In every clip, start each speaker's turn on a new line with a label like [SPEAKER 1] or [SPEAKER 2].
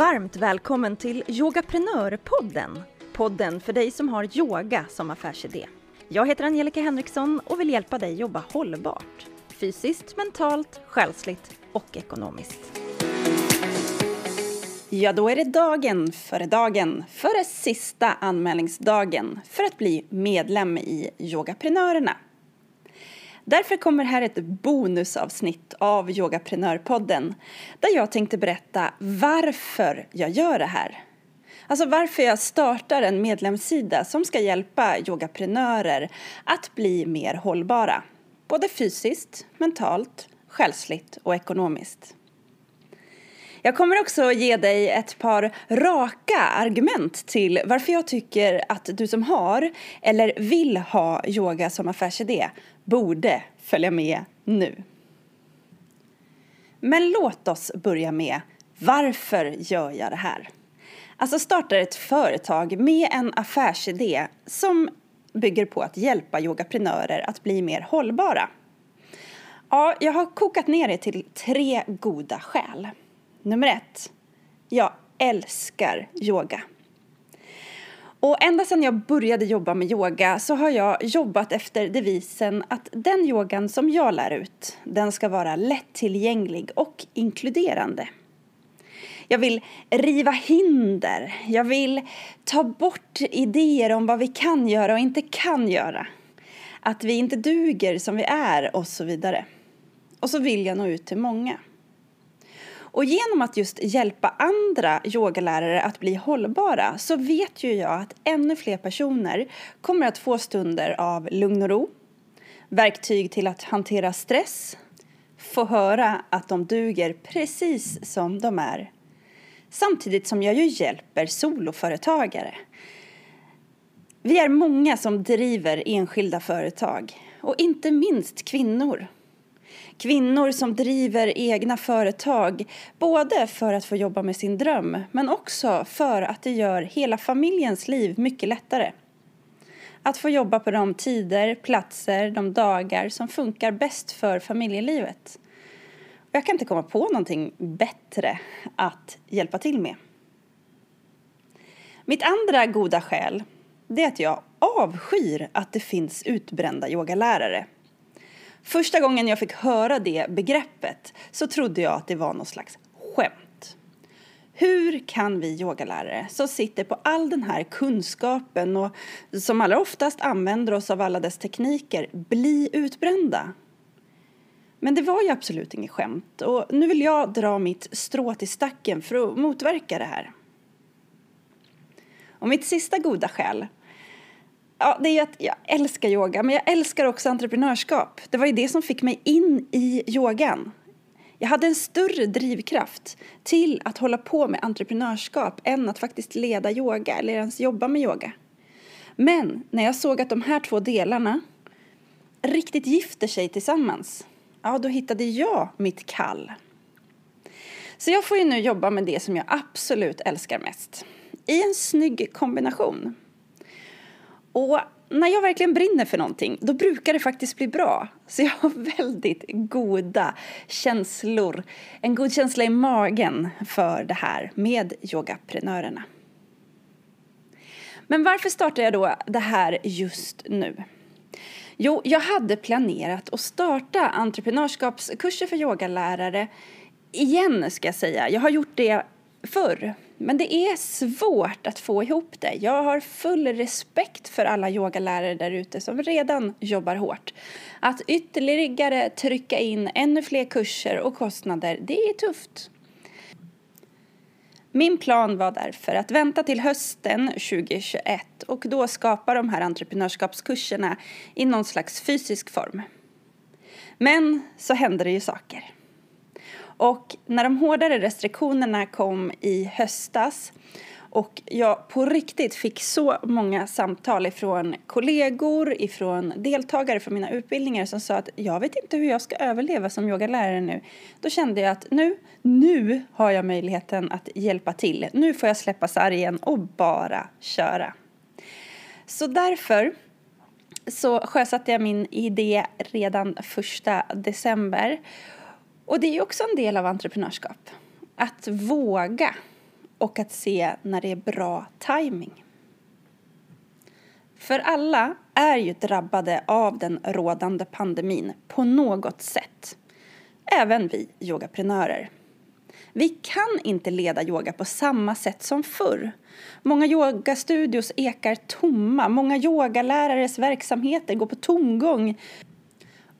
[SPEAKER 1] Varmt välkommen till Yogaprenörpodden. Podden för dig som har yoga som affärsidé. Jag heter Angelica Henriksson och vill hjälpa dig jobba hållbart. Fysiskt, mentalt, själsligt och ekonomiskt. Ja, då är det dagen före dagen, före sista anmälningsdagen för att bli medlem i Yogaprenörerna. Därför kommer här ett bonusavsnitt av Yogaprenörpodden där jag tänkte berätta varför jag gör det här. Alltså varför jag startar en medlemssida som ska hjälpa yogaprenörer att bli mer hållbara. Både fysiskt, mentalt, själsligt och ekonomiskt. Jag kommer också ge dig ett par raka argument till varför jag tycker att du som har eller vill ha yoga som affärsidé borde följa med nu. Men låt oss börja med varför gör jag det här? Alltså startar ett företag med en affärsidé som bygger på att hjälpa yogaprenörer att bli mer hållbara. Ja, jag har kokat ner det till tre goda skäl. Nummer ett. Jag älskar yoga. Och ända sedan jag började jobba med yoga så har jag jobbat efter devisen att den yogan som jag lär ut, den ska vara lättillgänglig och inkluderande. Jag vill riva hinder. Jag vill ta bort idéer om vad vi kan göra och inte kan göra. Att vi inte duger som vi är och så vidare. Och så vill jag nå ut till många. Och genom att just hjälpa andra yogalärare att bli hållbara så vet ju jag att ännu fler personer kommer att få stunder av lugn och ro, verktyg till att hantera stress, få höra att de duger precis som de är. Samtidigt som jag ju hjälper soloföretagare. Vi är många som driver enskilda företag och inte minst kvinnor Kvinnor som driver egna företag, både för att få jobba med sin dröm men också för att det gör hela familjens liv mycket lättare. Att få jobba på de tider, platser, de dagar som funkar bäst för familjelivet. Jag kan inte komma på någonting bättre att hjälpa till med. Mitt andra goda skäl är att jag avskyr att det finns utbrända yogalärare. Första gången jag fick höra det begreppet så trodde jag att det var något slags skämt. Hur kan vi yogalärare som sitter på all den här kunskapen och som allra oftast använder oss av alla dess tekniker bli utbrända? Men det var ju absolut inget skämt och nu vill jag dra mitt strå till stacken för att motverka det här. Och mitt sista goda skäl Ja, det är att jag älskar yoga, men jag älskar också entreprenörskap. Det var ju det som fick mig in i yogan. Jag hade en större drivkraft till att hålla på med entreprenörskap än att faktiskt leda yoga eller ens jobba med yoga. Men när jag såg att de här två delarna riktigt gifter sig tillsammans, ja då hittade jag mitt kall. Så jag får ju nu jobba med det som jag absolut älskar mest. I en snygg kombination. Och när jag verkligen brinner för någonting, då brukar det faktiskt bli bra. Så jag har väldigt goda känslor, en god känsla i magen för det här med yogaprenörerna. Men varför startar jag då det här just nu? Jo, jag hade planerat att starta entreprenörskapskurser för yogalärare igen, ska jag säga. Jag har gjort det förr, men det är svårt att få ihop det. Jag har full respekt för alla yogalärare där ute som redan jobbar hårt. Att ytterligare trycka in ännu fler kurser och kostnader, det är tufft. Min plan var därför att vänta till hösten 2021 och då skapa de här entreprenörskapskurserna i någon slags fysisk form. Men så hände det ju saker. Och när de hårdare restriktionerna kom i höstas och jag på riktigt fick så många samtal ifrån kollegor, ifrån deltagare från mina utbildningar som sa att jag vet inte hur jag ska överleva som yogalärare nu. Då kände jag att nu, nu har jag möjligheten att hjälpa till. Nu får jag släppa sargen och bara köra. Så därför så sjösatte jag min idé redan första december och det är också en del av entreprenörskap. Att våga. och att se när det är bra timing. För alla är ju drabbade av den rådande pandemin på något sätt. Även vi yogaprenörer. Vi kan inte leda yoga på samma sätt som förr. Många yogastudios ekar tomma, många yogalärares verksamheter går på tomgång.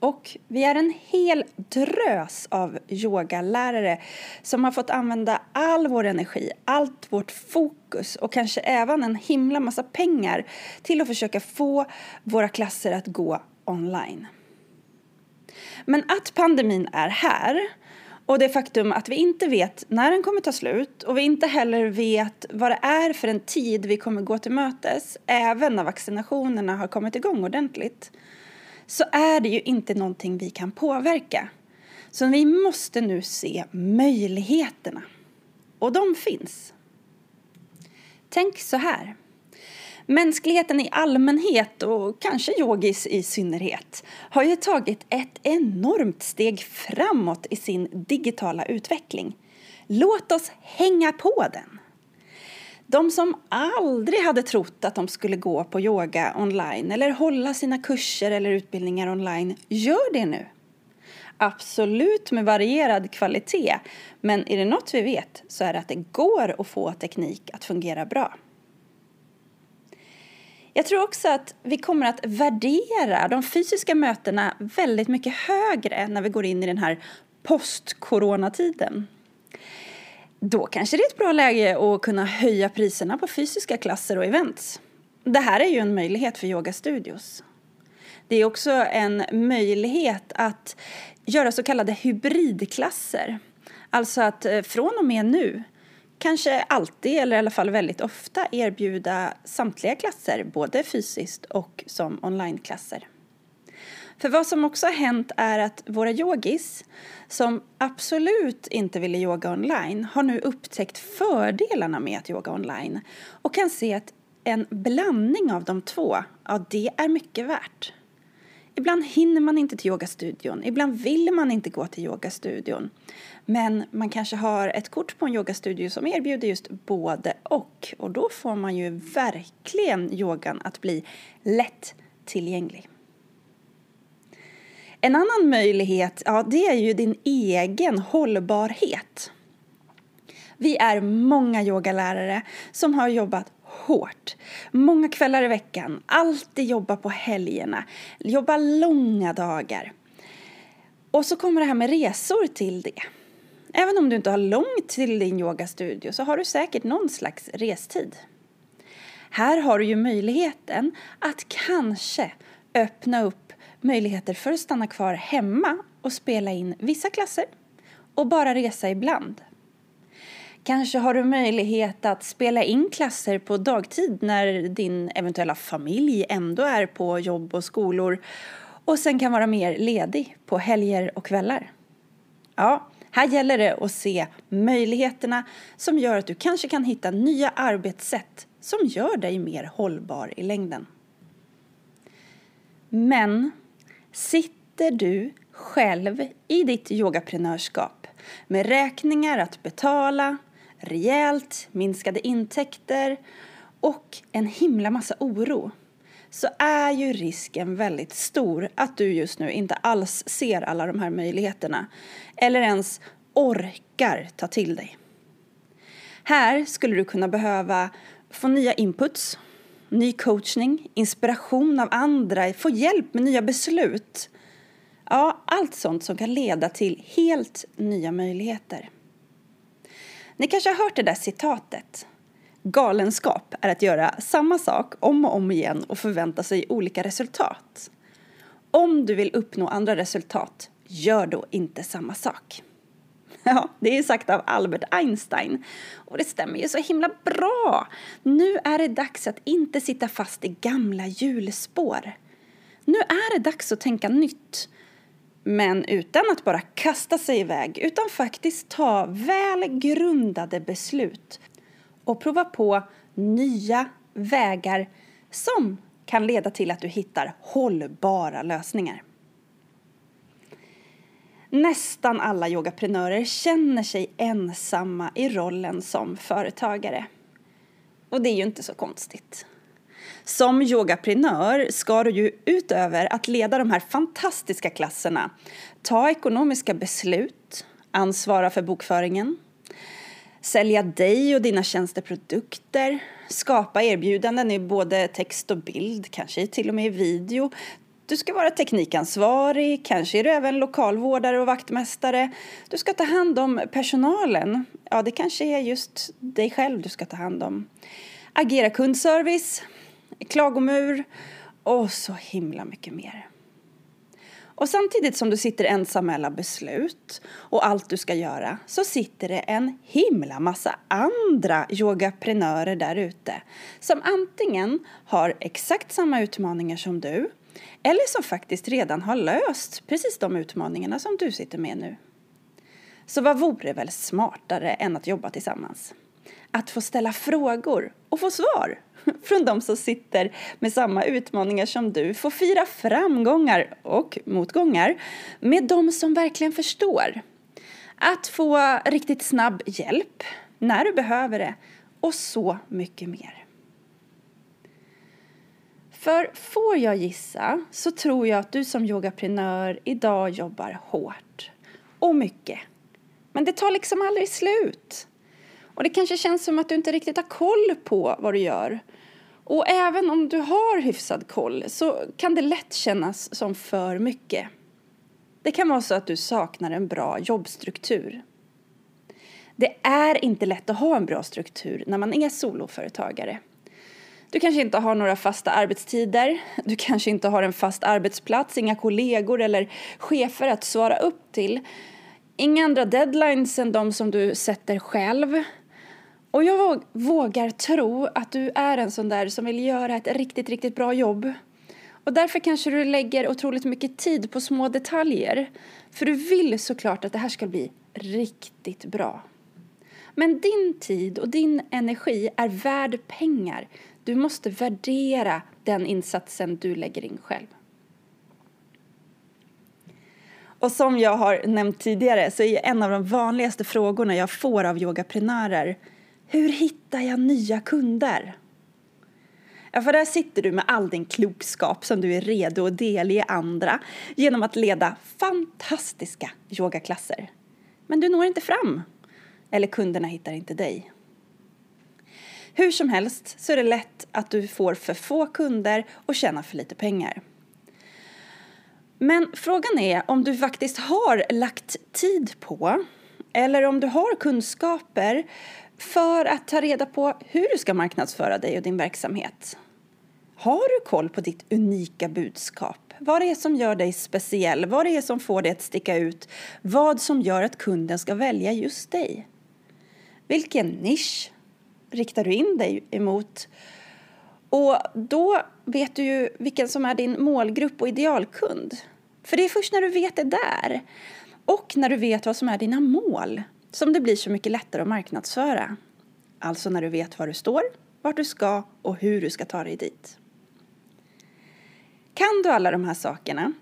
[SPEAKER 1] Och vi är en hel drös av yogalärare som har fått använda all vår energi, allt vårt fokus och kanske även en himla massa pengar till att försöka få våra klasser att gå online. Men att pandemin är här och det faktum att vi inte vet när den kommer ta slut och vi inte heller vet vad det är för en tid vi kommer gå till mötes, även när vaccinationerna har kommit igång ordentligt, så är det ju inte någonting vi kan påverka. Så vi måste nu se möjligheterna. Och de finns. Tänk så här. Mänskligheten i allmänhet och kanske yogis i synnerhet har ju tagit ett enormt steg framåt i sin digitala utveckling. Låt oss hänga på den! De som aldrig hade trott att de skulle gå på yoga online eller hålla sina kurser eller utbildningar online gör det nu. Absolut med varierad kvalitet, men är det något vi vet så är det att det går att få teknik att fungera bra. Jag tror också att vi kommer att värdera de fysiska mötena väldigt mycket högre när vi går in i den här post-coronatiden. Då kanske det är ett bra läge att kunna höja priserna på fysiska klasser och events. Det här är ju en möjlighet för yogastudios. Det är också en möjlighet att göra så kallade hybridklasser. Alltså att eh, från och med nu kanske alltid, eller i alla fall väldigt ofta, erbjuda samtliga klasser, både fysiskt och som onlineklasser. För vad som också har hänt är att våra yogis som absolut inte ville yoga online har nu upptäckt fördelarna med att yoga online och kan se att en blandning av de två, ja det är mycket värt. Ibland hinner man inte till yogastudion, ibland vill man inte gå till yogastudion. Men man kanske har ett kort på en yogastudio som erbjuder just både och. Och då får man ju verkligen yogan att bli lätt tillgänglig. En annan möjlighet, ja det är ju din egen hållbarhet. Vi är många yogalärare som har jobbat hårt. Många kvällar i veckan, alltid jobba på helgerna, jobba långa dagar. Och så kommer det här med resor till det. Även om du inte har långt till din yogastudio så har du säkert någon slags restid. Här har du ju möjligheten att kanske öppna upp möjligheter för att stanna kvar hemma och spela in vissa klasser och bara resa ibland. Kanske har du möjlighet att spela in klasser på dagtid när din eventuella familj ändå är på jobb och skolor och sen kan vara mer ledig på helger och kvällar. Ja, här gäller det att se möjligheterna som gör att du kanske kan hitta nya arbetssätt som gör dig mer hållbar i längden. Men sitter du själv i ditt yogaprenörskap med räkningar att betala, rejält minskade intäkter och en himla massa oro så är ju risken väldigt stor att du just nu inte alls ser alla de här möjligheterna eller ens orkar ta till dig. Här skulle du kunna behöva få nya inputs, ny coachning, inspiration av andra, få hjälp med nya beslut. Ja, allt sånt som kan leda till helt nya möjligheter. Ni kanske har hört det där citatet. Galenskap är att göra samma sak om och om igen och förvänta sig olika resultat. Om du vill uppnå andra resultat, gör då inte samma sak. Ja, det är sagt av Albert Einstein. Och det stämmer ju så himla bra. Nu är det dags att inte sitta fast i gamla hjulspår. Nu är det dags att tänka nytt. Men utan att bara kasta sig iväg, utan faktiskt ta väl grundade beslut och prova på nya vägar som kan leda till att du hittar hållbara lösningar. Nästan alla yogaprenörer känner sig ensamma i rollen som företagare. Och det är ju inte så konstigt. Som yogaprenör ska du ju utöver att leda de här fantastiska klasserna ta ekonomiska beslut, ansvara för bokföringen, sälja dig och dina tjänsteprodukter, skapa erbjudanden i både text och bild, kanske till och med i video. Du ska vara teknikansvarig, kanske är du även lokalvårdare och vaktmästare. Du ska ta hand om personalen. Ja, det kanske är just dig själv du ska ta hand om. Agera kundservice, klagomur och så himla mycket mer. Och samtidigt som du sitter ensam med alla beslut och allt du ska göra så sitter det en himla massa andra yogaprenörer där ute som antingen har exakt samma utmaningar som du eller som faktiskt redan har löst precis de utmaningarna som du sitter med nu. Så vad vore väl smartare än att jobba tillsammans? Att få ställa frågor och få svar från de som sitter med samma utmaningar som du. Få fira framgångar och motgångar med de som verkligen förstår. Att få riktigt snabb hjälp när du behöver det och så mycket mer. För får jag gissa så tror jag att du som yogaprenör idag jobbar hårt och mycket. Men det tar liksom aldrig slut. Och det kanske känns som att du inte riktigt har koll på vad du gör. Och även om du har hyfsad koll så kan det lätt kännas som för mycket. Det kan vara så att du saknar en bra jobbstruktur. Det är inte lätt att ha en bra struktur när man är soloföretagare. Du kanske inte har några fasta arbetstider, du kanske inte har en fast arbetsplats, inga kollegor eller chefer att svara upp till. Inga andra deadlines än de som du sätter själv. Och jag vågar tro att du är en sån där som vill göra ett riktigt, riktigt bra jobb. Och därför kanske du lägger otroligt mycket tid på små detaljer. För du vill såklart att det här ska bli riktigt bra. Men din tid och din energi är värd pengar. Du måste värdera den insatsen du lägger in själv. Och som jag har nämnt tidigare så är en av de vanligaste frågorna jag får av yogaprenörer hur hittar jag nya kunder? Ja, för där sitter du med all din klokskap som du är redo att delge andra genom att leda fantastiska yogaklasser. Men du når inte fram. Eller kunderna hittar inte dig. Hur som helst så är det lätt att du får för få kunder och tjänar för lite pengar. Men frågan är om du faktiskt har lagt tid på eller om du har kunskaper för att ta reda på hur du ska marknadsföra dig och din verksamhet. Har du koll på ditt unika budskap? Vad det är som gör dig speciell? Vad det är som får dig att sticka ut? Vad som gör att kunden ska välja just dig? Vilken nisch riktar du in dig emot? Och då vet du ju vilken som är din målgrupp och idealkund. För det är först när du vet det där och när du vet vad som är dina mål som det blir så mycket lättare att marknadsföra. Alltså när du vet var du står, vart du ska och hur du ska ta dig dit. Kan du alla de här sakerna,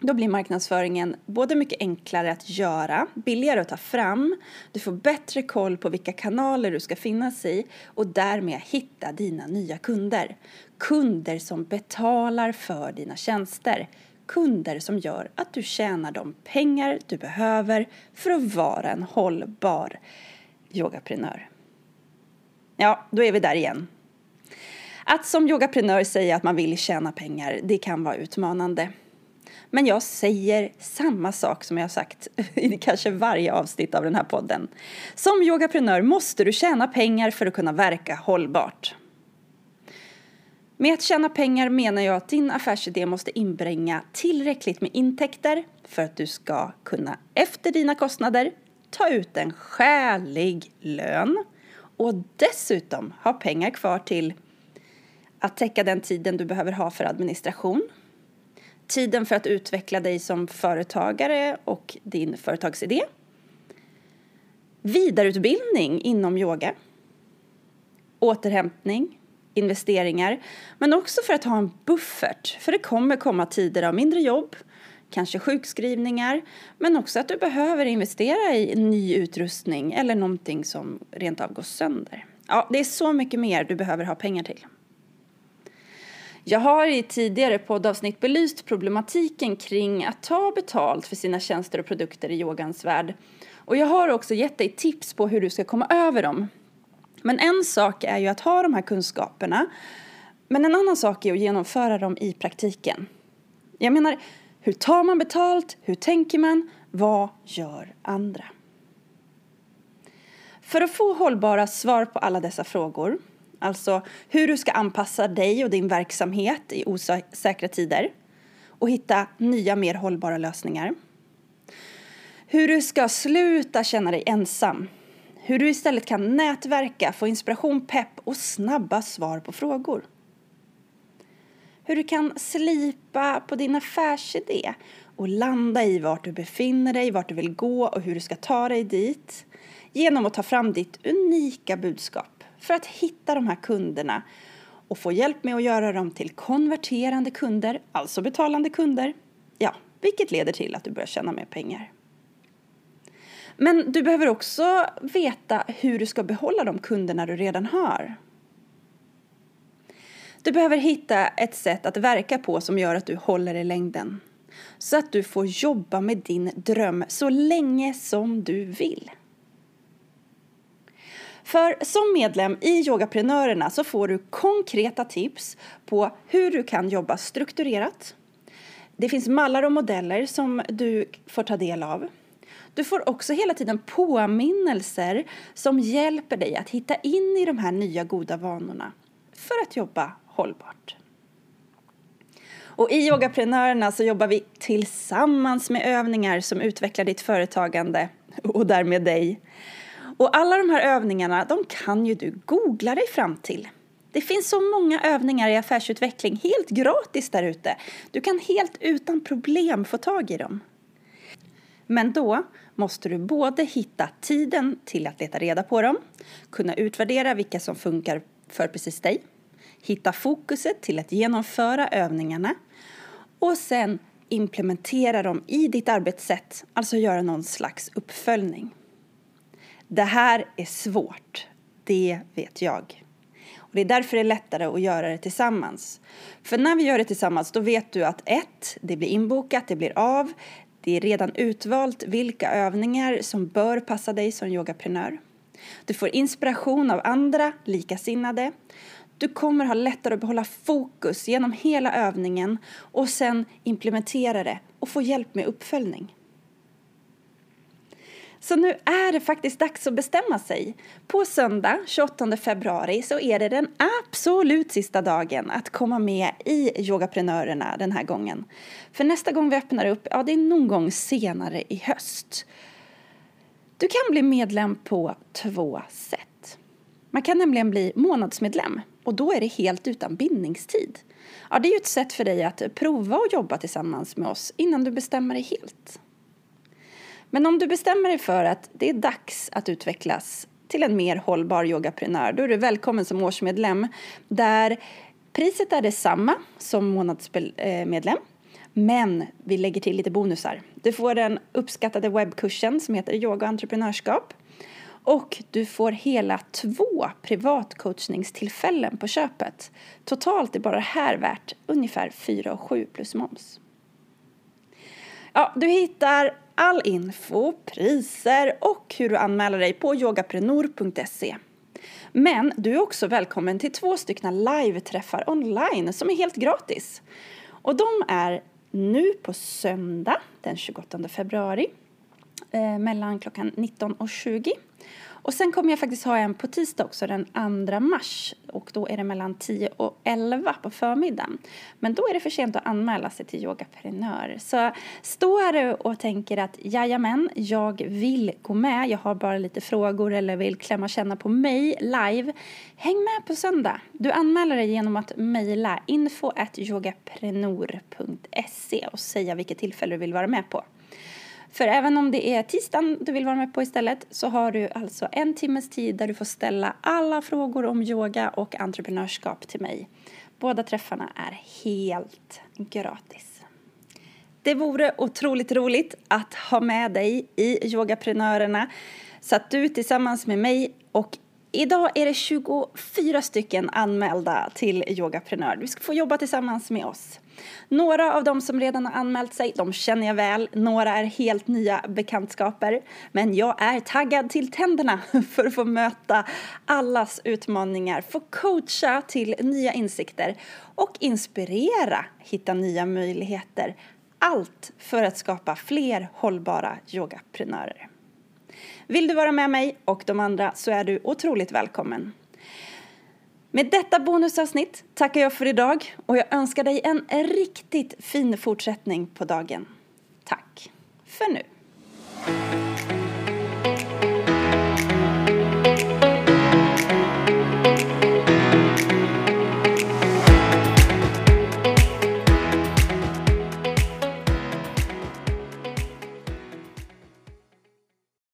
[SPEAKER 1] då blir marknadsföringen både mycket enklare att göra, billigare att ta fram, du får bättre koll på vilka kanaler du ska finnas i och därmed hitta dina nya kunder. Kunder som betalar för dina tjänster, kunder som gör att du tjänar de pengar du behöver för att vara en hållbar yogaprenör. Ja, då är vi där igen. Att som yogaprenör säga att man vill tjäna pengar, det kan vara utmanande. Men jag säger samma sak som jag har sagt i kanske varje avsnitt av den här podden. Som yogaprenör måste du tjäna pengar för att kunna verka hållbart. Med att tjäna pengar menar jag att din affärsidé måste inbringa tillräckligt med intäkter för att du ska kunna efter dina kostnader ta ut en skälig lön och dessutom ha pengar kvar till att täcka den tiden du behöver ha för administration, tiden för att utveckla dig som företagare och din företagsidé, vidareutbildning inom yoga, återhämtning, investeringar, men också för att ha en buffert. För det kommer komma tider av mindre jobb, kanske sjukskrivningar, men också att du behöver investera i ny utrustning eller någonting som rent av går sönder. Ja, det är så mycket mer du behöver ha pengar till. Jag har i tidigare poddavsnitt belyst problematiken kring att ta betalt för sina tjänster och produkter i yogans värld. Och jag har också gett dig tips på hur du ska komma över dem. Men en sak är ju att ha de här kunskaperna, men en annan sak är att genomföra dem i praktiken. Jag menar, hur tar man betalt? Hur tänker man? Vad gör andra? För att få hållbara svar på alla dessa frågor, alltså hur du ska anpassa dig och din verksamhet i osäkra tider och hitta nya mer hållbara lösningar. Hur du ska sluta känna dig ensam. Hur du istället kan nätverka, få inspiration, pepp och snabba svar på frågor hur du kan slipa på din affärsidé och landa i vart du befinner dig, vart du vill gå och hur du ska ta dig dit genom att ta fram ditt unika budskap för att hitta de här kunderna och få hjälp med att göra dem till konverterande kunder, alltså betalande kunder. Ja, vilket leder till att du börjar tjäna mer pengar. Men du behöver också veta hur du ska behålla de kunderna du redan har. Du behöver hitta ett sätt att verka på som gör att du håller i längden. Så att du får jobba med din dröm så länge som du vill. För som medlem i Yogaprenörerna så får du konkreta tips på hur du kan jobba strukturerat. Det finns mallar och modeller som du får ta del av. Du får också hela tiden påminnelser som hjälper dig att hitta in i de här nya goda vanorna för att jobba hållbart. Och i Yogaprenörerna så jobbar vi tillsammans med övningar som utvecklar ditt företagande och därmed dig. Och alla de här övningarna, de kan ju du googla dig fram till. Det finns så många övningar i affärsutveckling helt gratis där ute. Du kan helt utan problem få tag i dem. Men då måste du både hitta tiden till att leta reda på dem, kunna utvärdera vilka som funkar för precis dig hitta fokuset till att genomföra övningarna och sen implementera dem i ditt arbetssätt, alltså göra någon slags uppföljning. Det här är svårt, det vet jag. Och det är därför det är lättare att göra det tillsammans. För när vi gör det tillsammans då vet du att ett, det blir inbokat, det blir av, det är redan utvalt vilka övningar som bör passa dig som yogaprenör. Du får inspiration av andra likasinnade du kommer ha lättare att behålla fokus genom hela övningen och sen implementera det och få hjälp med uppföljning. Så nu är det faktiskt dags att bestämma sig. På söndag 28 februari så är det den absolut sista dagen att komma med i Yogaprenörerna den här gången. För nästa gång vi öppnar upp, ja det är någon gång senare i höst. Du kan bli medlem på två sätt. Man kan nämligen bli månadsmedlem och då är det helt utan bindningstid. Ja, det är ju ett sätt för dig att prova att jobba tillsammans med oss innan du bestämmer dig helt. Men om du bestämmer dig för att det är dags att utvecklas till en mer hållbar yogaprenör, då är du välkommen som årsmedlem där priset är detsamma som månadsmedlem men vi lägger till lite bonusar. Du får den uppskattade webbkursen som heter Yoga och entreprenörskap och du får hela två privatcoachningstillfällen på köpet. Totalt är bara det här värt ungefär 4 7 plus moms. Ja, du hittar all info, priser och hur du anmäler dig på yogaprenor.se. Men du är också välkommen till två stycken live-träffar online som är helt gratis. Och de är nu på söndag den 28 februari eh, mellan klockan 19 och 20 och sen kommer jag faktiskt ha en på tisdag också den 2 mars och då är det mellan 10 och 11 på förmiddagen. Men då är det för sent att anmäla sig till Yogaprenör. Så står du och tänker att jajamän, jag vill gå med, jag har bara lite frågor eller vill klämma känna på mig live. Häng med på söndag. Du anmäler dig genom att mejla info yogaprenor.se och säga vilket tillfälle du vill vara med på. För även om det är tisdagen du vill vara med på istället så har du alltså en timmes tid där du får ställa alla frågor om yoga och entreprenörskap till mig. Båda träffarna är helt gratis. Det vore otroligt roligt att ha med dig i Yogaprenörerna så att du tillsammans med mig och Idag är det 24 stycken anmälda till Yogaprenör. Du ska få jobba tillsammans med oss. Några av dem som redan har anmält sig, de känner jag väl. Några är helt nya bekantskaper. Men jag är taggad till tänderna för att få möta allas utmaningar, få coacha till nya insikter och inspirera hitta nya möjligheter. Allt för att skapa fler hållbara yogaprenörer. Vill du vara med mig och de andra så är du otroligt välkommen. Med detta bonusavsnitt tackar jag för idag och jag önskar dig en riktigt fin fortsättning på dagen. Tack för nu.